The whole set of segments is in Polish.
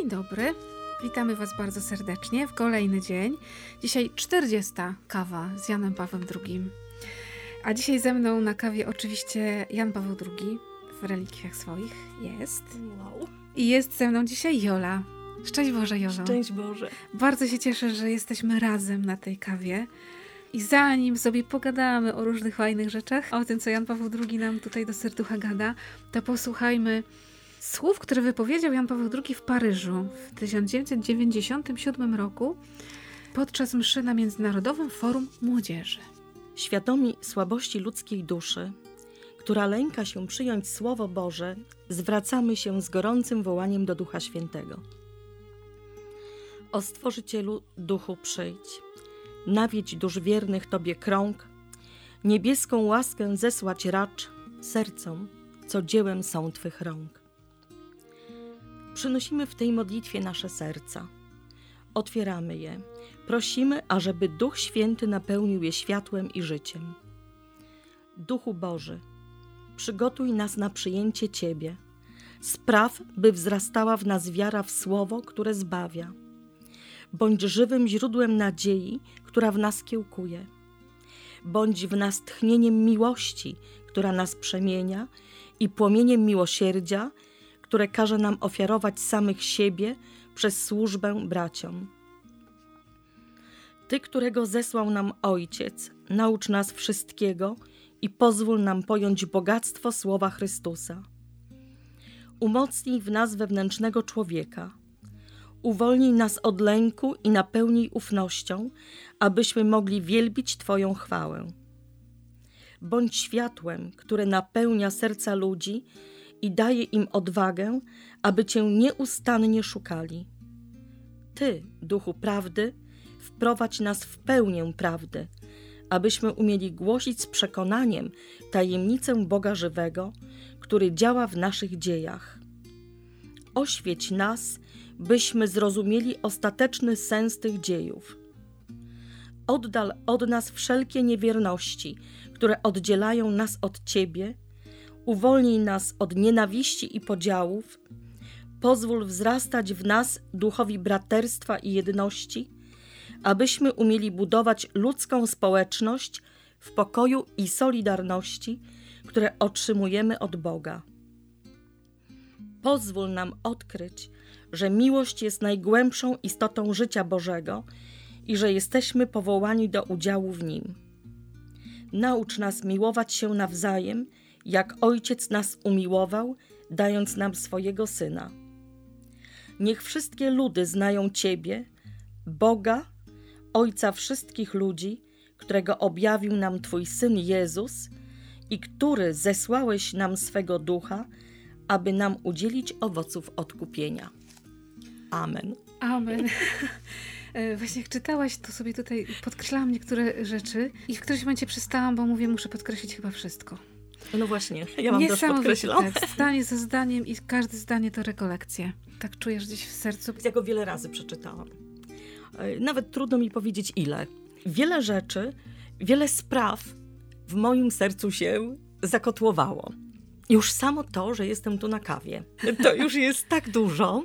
Dzień dobry. Witamy Was bardzo serdecznie w kolejny dzień. Dzisiaj 40. kawa z Janem Pawłem II. A dzisiaj ze mną na kawie oczywiście Jan Paweł II w relikwiach swoich jest. Wow. I jest ze mną dzisiaj Jola. Szczęść Boże, Jolo. Szczęść Boże. Bardzo się cieszę, że jesteśmy razem na tej kawie. I zanim sobie pogadamy o różnych fajnych rzeczach, o tym, co Jan Paweł II nam tutaj do serducha gada, to posłuchajmy słów, które wypowiedział Jan Paweł II w Paryżu w 1997 roku podczas mszy na Międzynarodowym Forum Młodzieży. Świadomi słabości ludzkiej duszy, która lęka się przyjąć Słowo Boże, zwracamy się z gorącym wołaniem do Ducha Świętego. O Stworzycielu Duchu przyjdź, nawiedź dusz wiernych Tobie krąg, niebieską łaskę zesłać racz sercom, co dziełem są Twych rąk. Przynosimy w tej modlitwie nasze serca. Otwieramy je. Prosimy, ażeby Duch Święty napełnił je światłem i życiem. Duchu Boży, przygotuj nas na przyjęcie Ciebie. Spraw, by wzrastała w nas wiara w Słowo, które zbawia. Bądź żywym źródłem nadziei, która w nas kiełkuje. Bądź w nas tchnieniem miłości, która nas przemienia i płomieniem miłosierdzia, które każe nam ofiarować samych siebie przez służbę braciom. Ty, którego zesłał nam Ojciec, naucz nas wszystkiego i pozwól nam pojąć bogactwo słowa Chrystusa. Umocnij w nas wewnętrznego człowieka. Uwolnij nas od lęku i napełnij ufnością, abyśmy mogli wielbić Twoją chwałę. Bądź światłem, które napełnia serca ludzi i daje im odwagę, aby Cię nieustannie szukali. Ty, Duchu Prawdy, wprowadź nas w pełnię prawdy, abyśmy umieli głosić z przekonaniem tajemnicę Boga żywego, który działa w naszych dziejach. Oświeć nas, byśmy zrozumieli ostateczny sens tych dziejów. Oddal od nas wszelkie niewierności, które oddzielają nas od Ciebie uwolnij nas od nienawiści i podziałów, pozwól wzrastać w nas duchowi braterstwa i jedności, abyśmy umieli budować ludzką społeczność w pokoju i solidarności, które otrzymujemy od Boga. Pozwól nam odkryć, że miłość jest najgłębszą istotą życia Bożego i że jesteśmy powołani do udziału w nim. Naucz nas miłować się nawzajem jak Ojciec nas umiłował, dając nam swojego Syna. Niech wszystkie ludy znają Ciebie, Boga, Ojca wszystkich ludzi, którego objawił nam Twój Syn Jezus i który zesłałeś nam swego Ducha, aby nam udzielić owoców odkupienia. Amen. Amen. Właśnie jak czytałaś, to sobie tutaj podkreślałam niektóre rzeczy i w którymś momencie przestałam, bo mówię, muszę podkreślić chyba wszystko. No właśnie, ja mam też podkreślone. tekst, zdanie za zdaniem i każde zdanie to rekolekcje. Tak czujesz gdzieś w sercu? Ja go wiele razy przeczytałam. E, nawet trudno mi powiedzieć ile. Wiele rzeczy, wiele spraw w moim sercu się zakotłowało. Już samo to, że jestem tu na kawie, to już jest tak dużo.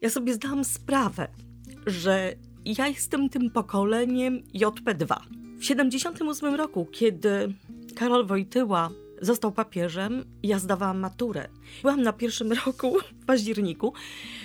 Ja sobie zdałam sprawę, że ja jestem tym pokoleniem JP2. W 78 roku, kiedy Karol Wojtyła został papieżem, ja zdawałam maturę. Byłam na pierwszym roku w październiku.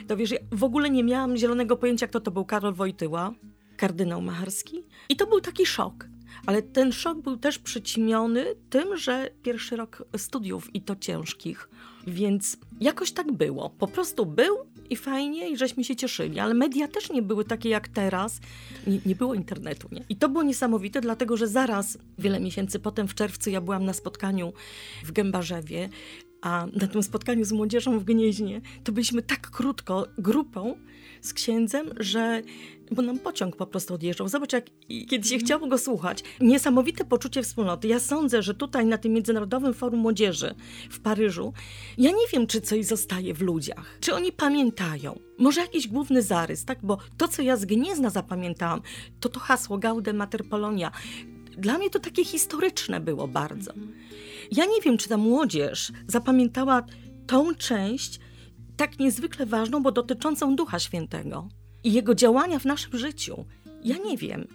To wiesz, ja w ogóle nie miałam zielonego pojęcia, kto to był Karol Wojtyła, kardynał Macharski. I to był taki szok. Ale ten szok był też przyćmiony tym, że pierwszy rok studiów i to ciężkich. Więc jakoś tak było. Po prostu był i fajnie, i żeśmy się cieszyli, ale media też nie były takie jak teraz. Nie, nie, było internetu, nie? I to było niesamowite, dlatego że zaraz, wiele miesięcy potem, w czerwcu, ja byłam na spotkaniu w Gębarzewie, a na tym spotkaniu z młodzieżą w Gnieźnie, to byliśmy tak krótko grupą z księdzem, że bo nam pociąg po prostu odjeżdżał. Zobacz, jak kiedy się mhm. chciało go słuchać. Niesamowite poczucie wspólnoty. Ja sądzę, że tutaj na tym Międzynarodowym Forum Młodzieży w Paryżu, ja nie wiem, czy coś zostaje w ludziach. Czy oni pamiętają? Może jakiś główny zarys, tak? Bo to, co ja z Gniezna zapamiętałam, to to hasło Gaude Mater Polonia. Dla mnie to takie historyczne było bardzo. Ja nie wiem, czy ta młodzież zapamiętała tą część, tak niezwykle ważną, bo dotyczącą Ducha Świętego i Jego działania w naszym życiu. Ja nie wiem.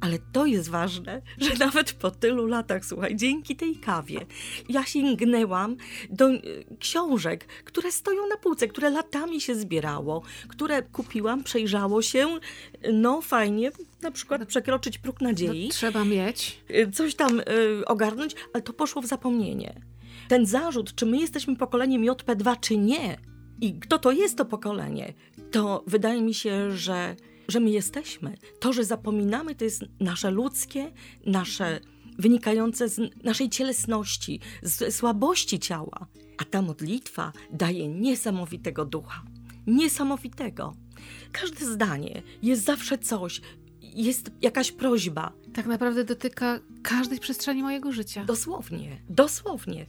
Ale to jest ważne, że nawet po tylu latach, słuchaj, dzięki tej kawie, ja sięgnęłam do e, książek, które stoją na półce, które latami się zbierało, które kupiłam, przejrzało się, no fajnie, na przykład przekroczyć próg nadziei. No, trzeba mieć. E, coś tam y, ogarnąć, ale to poszło w zapomnienie. Ten zarzut, czy my jesteśmy pokoleniem JP2, czy nie, i kto to jest to pokolenie, to wydaje mi się, że że my jesteśmy. To, że zapominamy, to jest nasze ludzkie, nasze wynikające z naszej cielesności, z słabości ciała. A ta modlitwa daje niesamowitego ducha. Niesamowitego. Każde zdanie jest zawsze coś, jest jakaś prośba. Tak naprawdę dotyka każdej przestrzeni mojego życia. Dosłownie, dosłownie.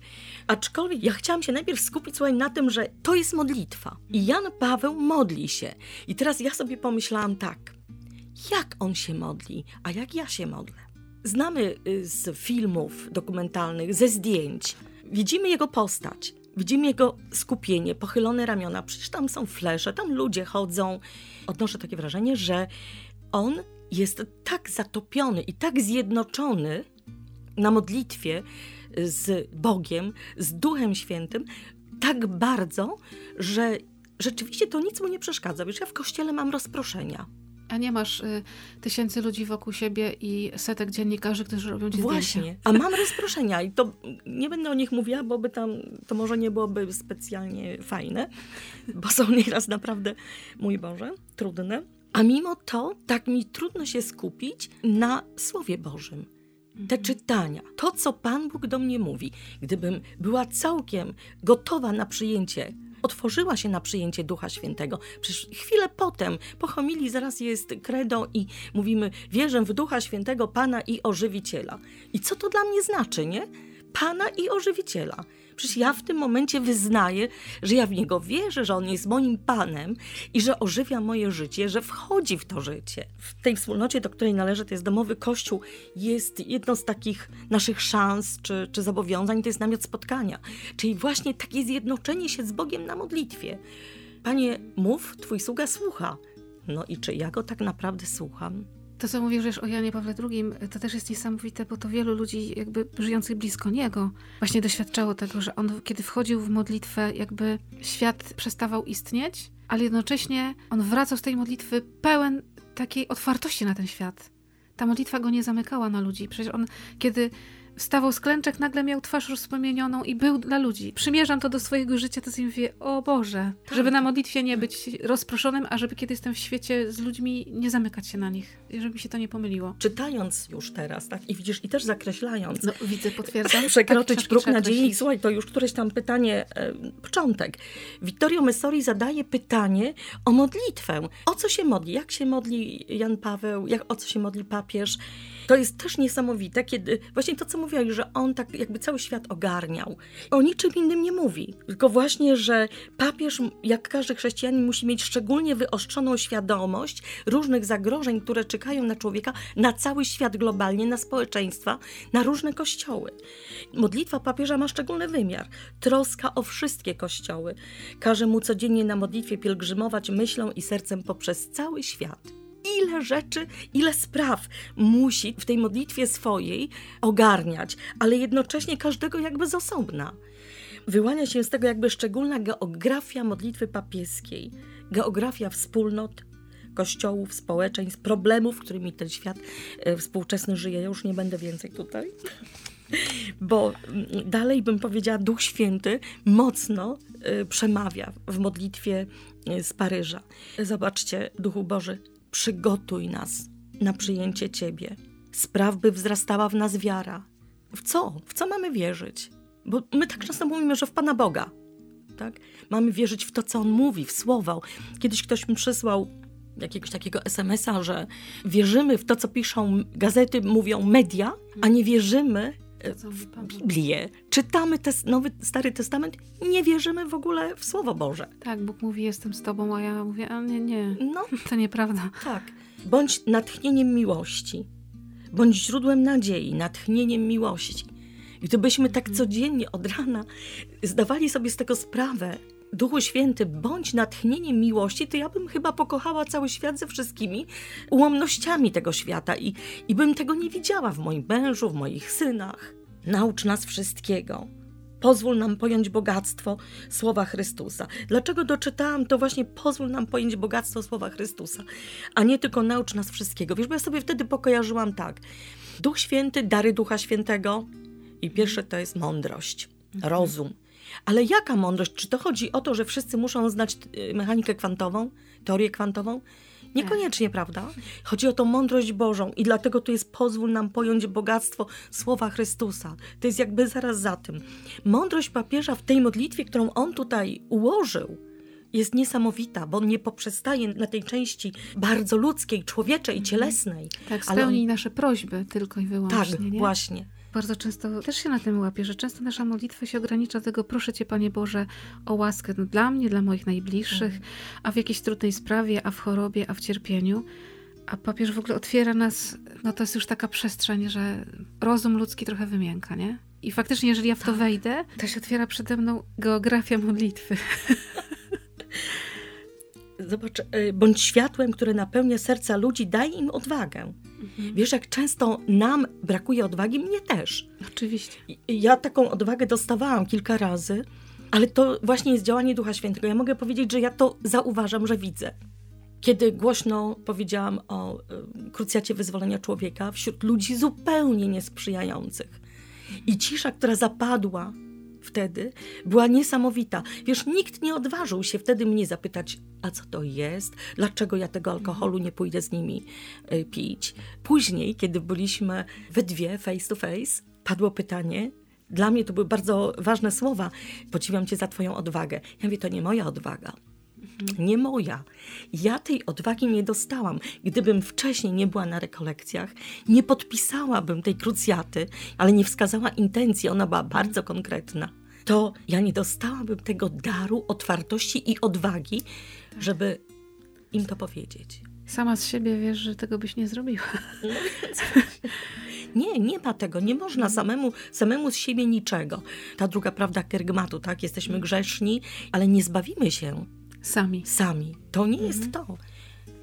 Aczkolwiek ja chciałam się najpierw skupić słuchaj, na tym, że to jest modlitwa. I Jan Paweł modli się. I teraz ja sobie pomyślałam tak, jak on się modli, a jak ja się modlę. Znamy y, z filmów dokumentalnych, ze zdjęć. Widzimy jego postać, widzimy jego skupienie, pochylone ramiona. Przecież tam są flesze, tam ludzie chodzą. Odnoszę takie wrażenie, że on jest tak zatopiony i tak zjednoczony na modlitwie z Bogiem, z Duchem Świętym, tak bardzo, że rzeczywiście to nic mu nie przeszkadza. Wiesz, ja w kościele mam rozproszenia. A nie masz y, tysięcy ludzi wokół siebie i setek dziennikarzy, którzy robią ci Właśnie. Zdjęcia. A mam rozproszenia i to nie będę o nich mówiła, bo by tam, to może nie byłoby specjalnie fajne, bo są nieraz naprawdę, mój Boże, trudne. A mimo to tak mi trudno się skupić na Słowie Bożym. Te mhm. czytania, to co Pan Bóg do mnie mówi, gdybym była całkiem gotowa na przyjęcie, otworzyła się na przyjęcie Ducha Świętego. Przecież chwilę potem, po homilii zaraz jest credo i mówimy, wierzę w Ducha Świętego, Pana i Ożywiciela. I co to dla mnie znaczy, nie? Pana i Ożywiciela. Przecież ja w tym momencie wyznaję, że ja w Niego wierzę, że On jest moim Panem i że ożywia moje życie, że wchodzi w to życie. W tej wspólnocie, do której należę, to jest domowy kościół, jest jedną z takich naszych szans czy, czy zobowiązań, to jest namiot spotkania. Czyli właśnie takie zjednoczenie się z Bogiem na modlitwie. Panie, mów, Twój sługa słucha. No i czy ja go tak naprawdę słucham? To, co mówisz o Janie Pawle II, to też jest niesamowite, bo to wielu ludzi jakby żyjących blisko niego właśnie doświadczało tego, że on kiedy wchodził w modlitwę, jakby świat przestawał istnieć, ale jednocześnie on wracał z tej modlitwy pełen takiej otwartości na ten świat. Ta modlitwa go nie zamykała na ludzi. Przecież on, kiedy Wstawał z klęczek, nagle miał twarz rozpromienioną i był dla ludzi. Przymierzam to do swojego życia, to sobie mówię, o Boże, tak. żeby na modlitwie nie być rozproszonym, a żeby kiedy jestem w świecie z ludźmi, nie zamykać się na nich, żeby mi się to nie pomyliło. Czytając już teraz, tak, i widzisz, i też zakreślając. No, widzę, potwierdzam. Przekroczyć tak, próg nadziei. Słuchaj, to już któreś tam pytanie, e, początek. Vittorio Messori zadaje pytanie o modlitwę. O co się modli? Jak się modli Jan Paweł? Jak, o co się modli papież? To jest też niesamowite, kiedy właśnie to, co że on tak jakby cały świat ogarniał. O niczym innym nie mówi, tylko właśnie, że papież, jak każdy chrześcijanin, musi mieć szczególnie wyostrzoną świadomość różnych zagrożeń, które czekają na człowieka, na cały świat globalnie, na społeczeństwa, na różne kościoły. Modlitwa papieża ma szczególny wymiar. Troska o wszystkie kościoły. Każe mu codziennie na modlitwie pielgrzymować myślą i sercem poprzez cały świat ile rzeczy, ile spraw musi w tej modlitwie swojej ogarniać, ale jednocześnie każdego jakby z osobna. Wyłania się z tego jakby szczególna geografia modlitwy papieskiej, geografia wspólnot, kościołów, społeczeństw, problemów, którymi ten świat e, współczesny żyje. Ja już nie będę więcej tutaj. Bo mm, dalej bym powiedziała, Duch Święty mocno y, przemawia w modlitwie y, z Paryża. Zobaczcie, Duchu Boży, przygotuj nas na przyjęcie Ciebie. Spraw, by wzrastała w nas wiara. W co? W co mamy wierzyć? Bo my tak często mówimy, że w Pana Boga. Tak? Mamy wierzyć w to, co On mówi, w słowa. Kiedyś ktoś mi przysłał jakiegoś takiego SMS-a, że wierzymy w to, co piszą gazety, mówią media, a nie wierzymy Biblię, czytamy tes, Nowy, Stary Testament, nie wierzymy w ogóle w Słowo Boże. Tak, Bóg mówi, jestem z Tobą, a ja mówię, a nie, nie, no, to nieprawda. Tak. Bądź natchnieniem miłości, bądź źródłem nadziei, natchnieniem miłości. Gdybyśmy tak mhm. codziennie od rana zdawali sobie z tego sprawę, Duchu Święty, bądź natchnieniem miłości, to ja bym chyba pokochała cały świat ze wszystkimi ułomnościami tego świata i, i bym tego nie widziała w moim mężu, w moich synach. Naucz nas wszystkiego. Pozwól nam pojąć bogactwo słowa Chrystusa. Dlaczego doczytałam to właśnie pozwól nam pojąć bogactwo słowa Chrystusa, a nie tylko naucz nas wszystkiego. Wiesz, bo ja sobie wtedy pokojarzyłam tak. Duch Święty, dary Ducha Świętego i pierwsze to jest mądrość, mhm. rozum. Ale jaka mądrość? Czy to chodzi o to, że wszyscy muszą znać y, mechanikę kwantową, teorię kwantową? Niekoniecznie, prawda? Chodzi o tą mądrość Bożą i dlatego tu jest pozwól nam pojąć bogactwo słowa Chrystusa. To jest jakby zaraz za tym. Mądrość papieża w tej modlitwie, którą on tutaj ułożył, jest niesamowita, bo on nie poprzestaje na tej części bardzo ludzkiej, człowieczej, mhm. cielesnej. Tak, spełni on... nasze prośby tylko i wyłącznie. Tak, nie? właśnie bardzo często też się na tym łapię, że często nasza modlitwa się ogranicza do tego, proszę Cię, Panie Boże, o łaskę dla mnie, dla moich najbliższych, a w jakiejś trudnej sprawie, a w chorobie, a w cierpieniu. A papież w ogóle otwiera nas, no to jest już taka przestrzeń, że rozum ludzki trochę wymięka, nie? I faktycznie, jeżeli ja w to tak. wejdę, to się otwiera przede mną geografia modlitwy. Zobacz, y, bądź światłem, które napełnia serca ludzi, daj im odwagę. Mhm. Wiesz, jak często nam brakuje odwagi, mnie też. Oczywiście. Ja taką odwagę dostawałam kilka razy, ale to właśnie jest działanie Ducha Świętego. Ja mogę powiedzieć, że ja to zauważam, że widzę. Kiedy głośno powiedziałam o y, krucjacie wyzwolenia człowieka wśród ludzi zupełnie niesprzyjających i cisza, która zapadła wtedy była niesamowita. Wiesz, nikt nie odważył się wtedy mnie zapytać, a co to jest, dlaczego ja tego alkoholu nie pójdę z nimi y, pić. Później, kiedy byliśmy we dwie, face to face, padło pytanie, dla mnie to były bardzo ważne słowa. Podziwiam cię za twoją odwagę. Ja mówię, to nie moja odwaga. Mhm. Nie moja. Ja tej odwagi nie dostałam. Gdybym wcześniej nie była na rekolekcjach, nie podpisałabym tej krucjaty, ale nie wskazała intencji, ona była bardzo konkretna. To ja nie dostałabym tego daru otwartości i odwagi, tak. żeby im to powiedzieć. Sama z siebie wiesz, że tego byś nie zrobiła. Nie, nie ma tego. Nie można mhm. samemu, samemu z siebie niczego. Ta druga prawda kergmatu, tak? Jesteśmy grzeszni, ale nie zbawimy się Sami. Sami. To nie jest mhm. to.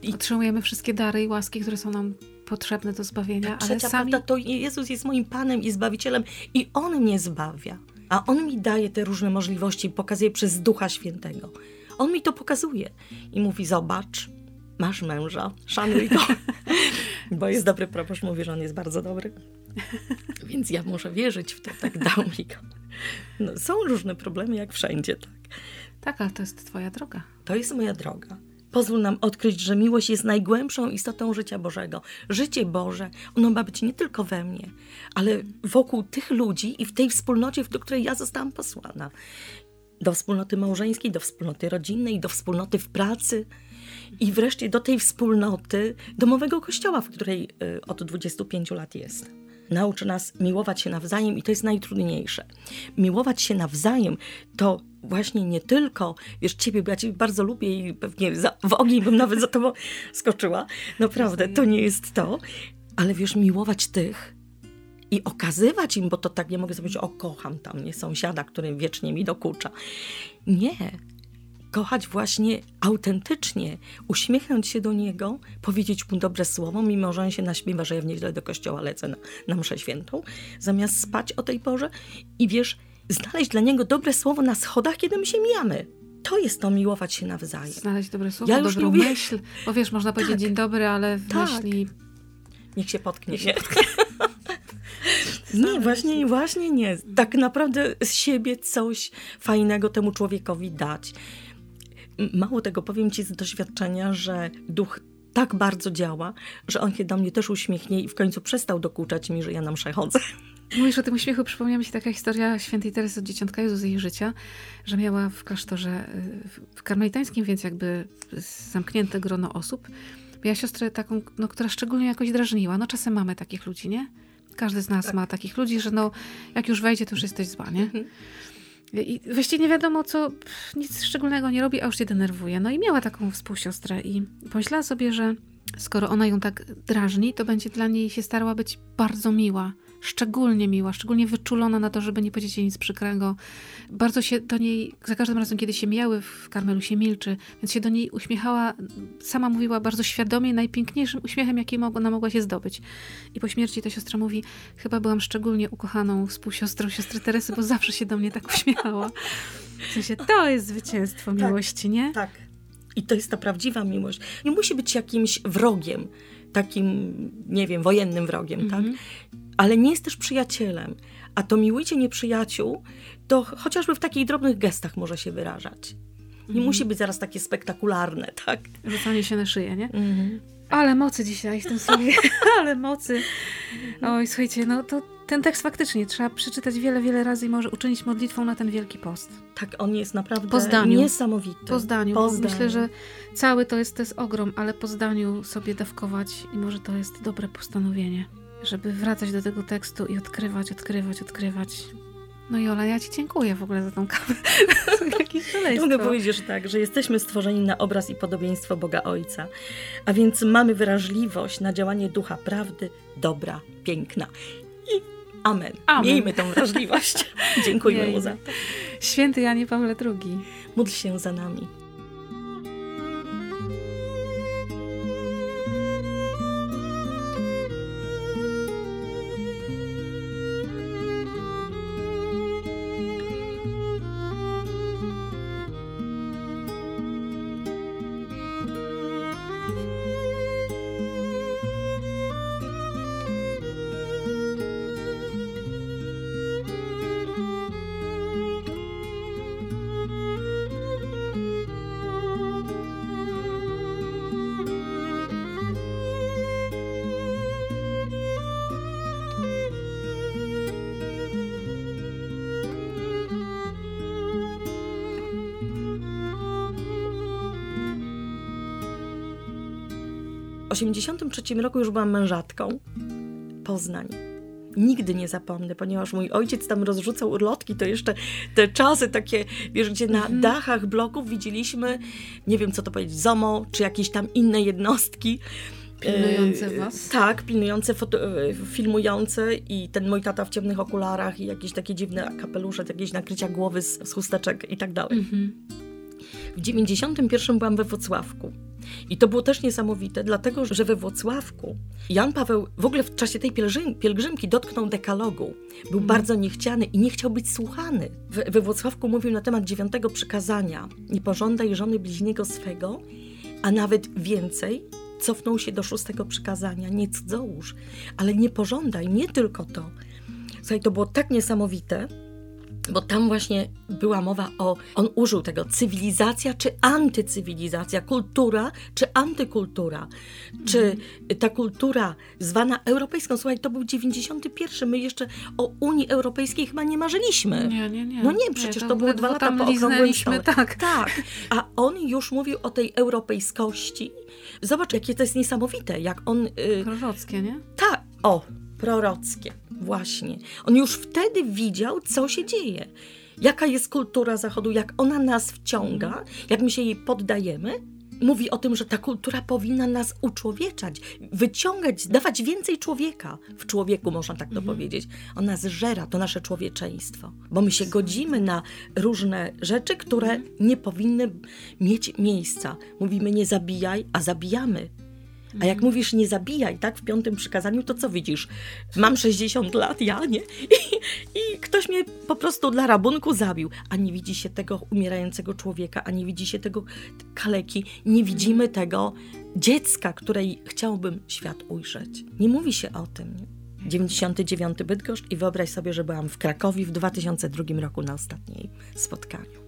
I... Otrzymujemy wszystkie dary i łaski, które są nam potrzebne do zbawienia, ale sami... prawda to Jezus jest moim Panem i Zbawicielem i On mnie zbawia. A On mi daje te różne możliwości, pokazuje przez Ducha Świętego. On mi to pokazuje i mówi, zobacz, masz męża, szanuj go. Bo jest dobry proboszcz, mówi, że on jest bardzo dobry. Więc ja muszę wierzyć w to, tak dał mi go. No, są różne problemy, jak wszędzie, tak. Tak, ale to jest Twoja droga. To jest moja droga. Pozwól nam odkryć, że miłość jest najgłębszą istotą życia Bożego. Życie Boże, ono ma być nie tylko we mnie, ale wokół tych ludzi i w tej wspólnocie, do której ja zostałam posłana. Do wspólnoty małżeńskiej, do wspólnoty rodzinnej, do wspólnoty w pracy i wreszcie do tej wspólnoty domowego kościoła, w której y, od 25 lat jest nauczy nas miłować się nawzajem i to jest najtrudniejsze. Miłować się nawzajem to właśnie nie tylko, wiesz, ciebie, bo ja ciebie bardzo lubię i pewnie za, w ogień bym nawet za tobą skoczyła. Naprawdę, to nie jest to. Ale wiesz, miłować tych i okazywać im, bo to tak nie mogę sobie powiedzieć, o kocham tam nie sąsiada, który wiecznie mi dokucza. Nie, kochać właśnie autentycznie, uśmiechnąć się do niego, powiedzieć mu dobre słowo, mimo że on się naśmiewa, że ja w niedzielę do kościoła lecę na, na mszę świętą, zamiast spać o tej porze i wiesz, znaleźć dla niego dobre słowo na schodach, kiedy my się mijamy. To jest to miłować się nawzajem. Znaleźć dobre słowo, ja dobrą mówię... myśl. Bo wiesz, można powiedzieć tak, dzień dobry, ale w tak. myśli... Niech się potknie. Niech się potknie. nie, właśnie, właśnie nie. Tak naprawdę z siebie coś fajnego temu człowiekowi dać. Mało tego, powiem Ci z doświadczenia, że duch tak bardzo działa, że on się do mnie też uśmiechnie i w końcu przestał dokuczać mi, że ja na mszę chodzę. Mówisz o tym uśmiechu, przypomniała mi się taka historia świętej Teresy od Dzieciątka Jezu z jej życia, że miała w klasztorze w karmelitańskim, więc jakby zamknięte grono osób. Miała siostrę taką, no, która szczególnie jakoś drażniła. No czasem mamy takich ludzi, nie? Każdy z nas tak. ma takich ludzi, że no jak już wejdzie, to już jesteś zła, nie? Mhm. I właściwie nie wiadomo, co nic szczególnego nie robi, a już się denerwuje. No i miała taką współsiostrę i pomyślała sobie, że skoro ona ją tak drażni, to będzie dla niej się starała być bardzo miła szczególnie miła, szczególnie wyczulona na to, żeby nie powiedzieć jej nic przykrego. Bardzo się do niej, za każdym razem, kiedy się mijały w Karmelu, się milczy, więc się do niej uśmiechała, sama mówiła bardzo świadomie, najpiękniejszym uśmiechem, jaki ona mogła się zdobyć. I po śmierci ta siostra mówi, chyba byłam szczególnie ukochaną współsiostrą siostry Teresy, bo zawsze się do mnie tak uśmiechała. W sensie, to jest zwycięstwo tak, miłości, nie? Tak. I to jest ta prawdziwa miłość. Nie musi być jakimś wrogiem, takim, nie wiem, wojennym wrogiem, mm -hmm. tak? Mhm. Ale nie jest też przyjacielem. A to miłujcie nieprzyjaciół, to chociażby w takich drobnych gestach może się wyrażać. Nie mm -hmm. musi być zaraz takie spektakularne, tak? Rzucanie się na szyję, nie? Mm -hmm. Ale mocy dzisiaj w tym słowie, ale mocy. Oj, słuchajcie, no to ten tekst faktycznie trzeba przeczytać wiele, wiele razy i może uczynić modlitwą na ten wielki post. Tak, on jest naprawdę po zdaniu, niesamowity. Po zdaniu. Po zdaniu. Myślę, że cały to jest, to jest ogrom, ale po zdaniu sobie dawkować i może to jest dobre postanowienie, żeby wracać do tego tekstu i odkrywać, odkrywać, odkrywać. No Jola, ja Ci dziękuję w ogóle za tą kawę. Mogę powiedzieć, że tak, że jesteśmy stworzeni na obraz i podobieństwo Boga Ojca, a więc mamy wrażliwość na działanie Ducha Prawdy, dobra, piękna. I amen. amen. Miejmy tą wrażliwość. Dziękujemy Mu za. Święty Janie Pawle II. Módl się za nami. 1983 roku już byłam mężatką. Poznań. Nigdy nie zapomnę, ponieważ mój ojciec tam rozrzucał urlotki, to jeszcze te czasy takie, wiesz, gdzie na mhm. dachach bloków widzieliśmy, nie wiem co to powiedzieć, ZOMO, czy jakieś tam inne jednostki. Pilnujące e, was? tak, pilnujące, foto, e, filmujące i ten mój tata w ciemnych okularach i jakieś takie dziwne kapelusze, jakieś nakrycia głowy z, z chusteczek i tak dalej. Mhm. W 91 byłam we Wrocławku. I to było też niesamowite, dlatego że we Włocławku Jan Paweł w ogóle w czasie tej pielgrzym, pielgrzymki dotknął dekalogu. Był mm. bardzo niechciany i nie chciał być słuchany. We, we Włocławku mówił na temat dziewiątego przykazania: Nie pożądaj żony bliźniego swego, a nawet więcej. Cofnął się do szóstego przykazania: Nie cudzołóż, ale nie pożądaj, nie tylko to. Słuchaj, to było tak niesamowite, bo tam właśnie była mowa o, on użył tego cywilizacja czy antycywilizacja, kultura czy antykultura, czy ta kultura zwana europejską. Słuchaj, to był 91, my jeszcze o Unii Europejskiej chyba nie marzyliśmy. Nie, nie, nie. No nie, przecież nie, to, było dwa lata po okrągłym stole. Tak. tak. A on już mówił o tej europejskości. Zobacz, jakie to jest niesamowite, jak on... Yy, nie? Tak, o, prorockie. Właśnie. On już wtedy widział, co się dzieje. Jaka jest kultura Zachodu, jak ona nas wciąga, jak my się jej poddajemy. Mówi o tym, że ta kultura powinna nas uczłowieczać, wyciągać, dawać więcej człowieka. W człowieku można tak to mhm. powiedzieć. Ona zżera to nasze człowieczeństwo, bo my się godzimy na różne rzeczy, które mhm. nie powinny mieć miejsca. Mówimy nie zabijaj, a zabijamy. A jak mówisz nie zabijaj, tak, w piątym przykazaniu, to co widzisz? Mam 60 lat, ja nie? I, I, ktoś mnie po prostu dla rabunku zabił. A nie widzi się tego umierającego człowieka, a nie widzi się tego kaleki, nie widzimy tego dziecka, której chciałbym świat ujrzeć. Nie mówi się o tym. 99 Bydgoszcz i wyobraź sobie, że byłam w Krakowie w 2002 roku na ostatniej spotkaniu.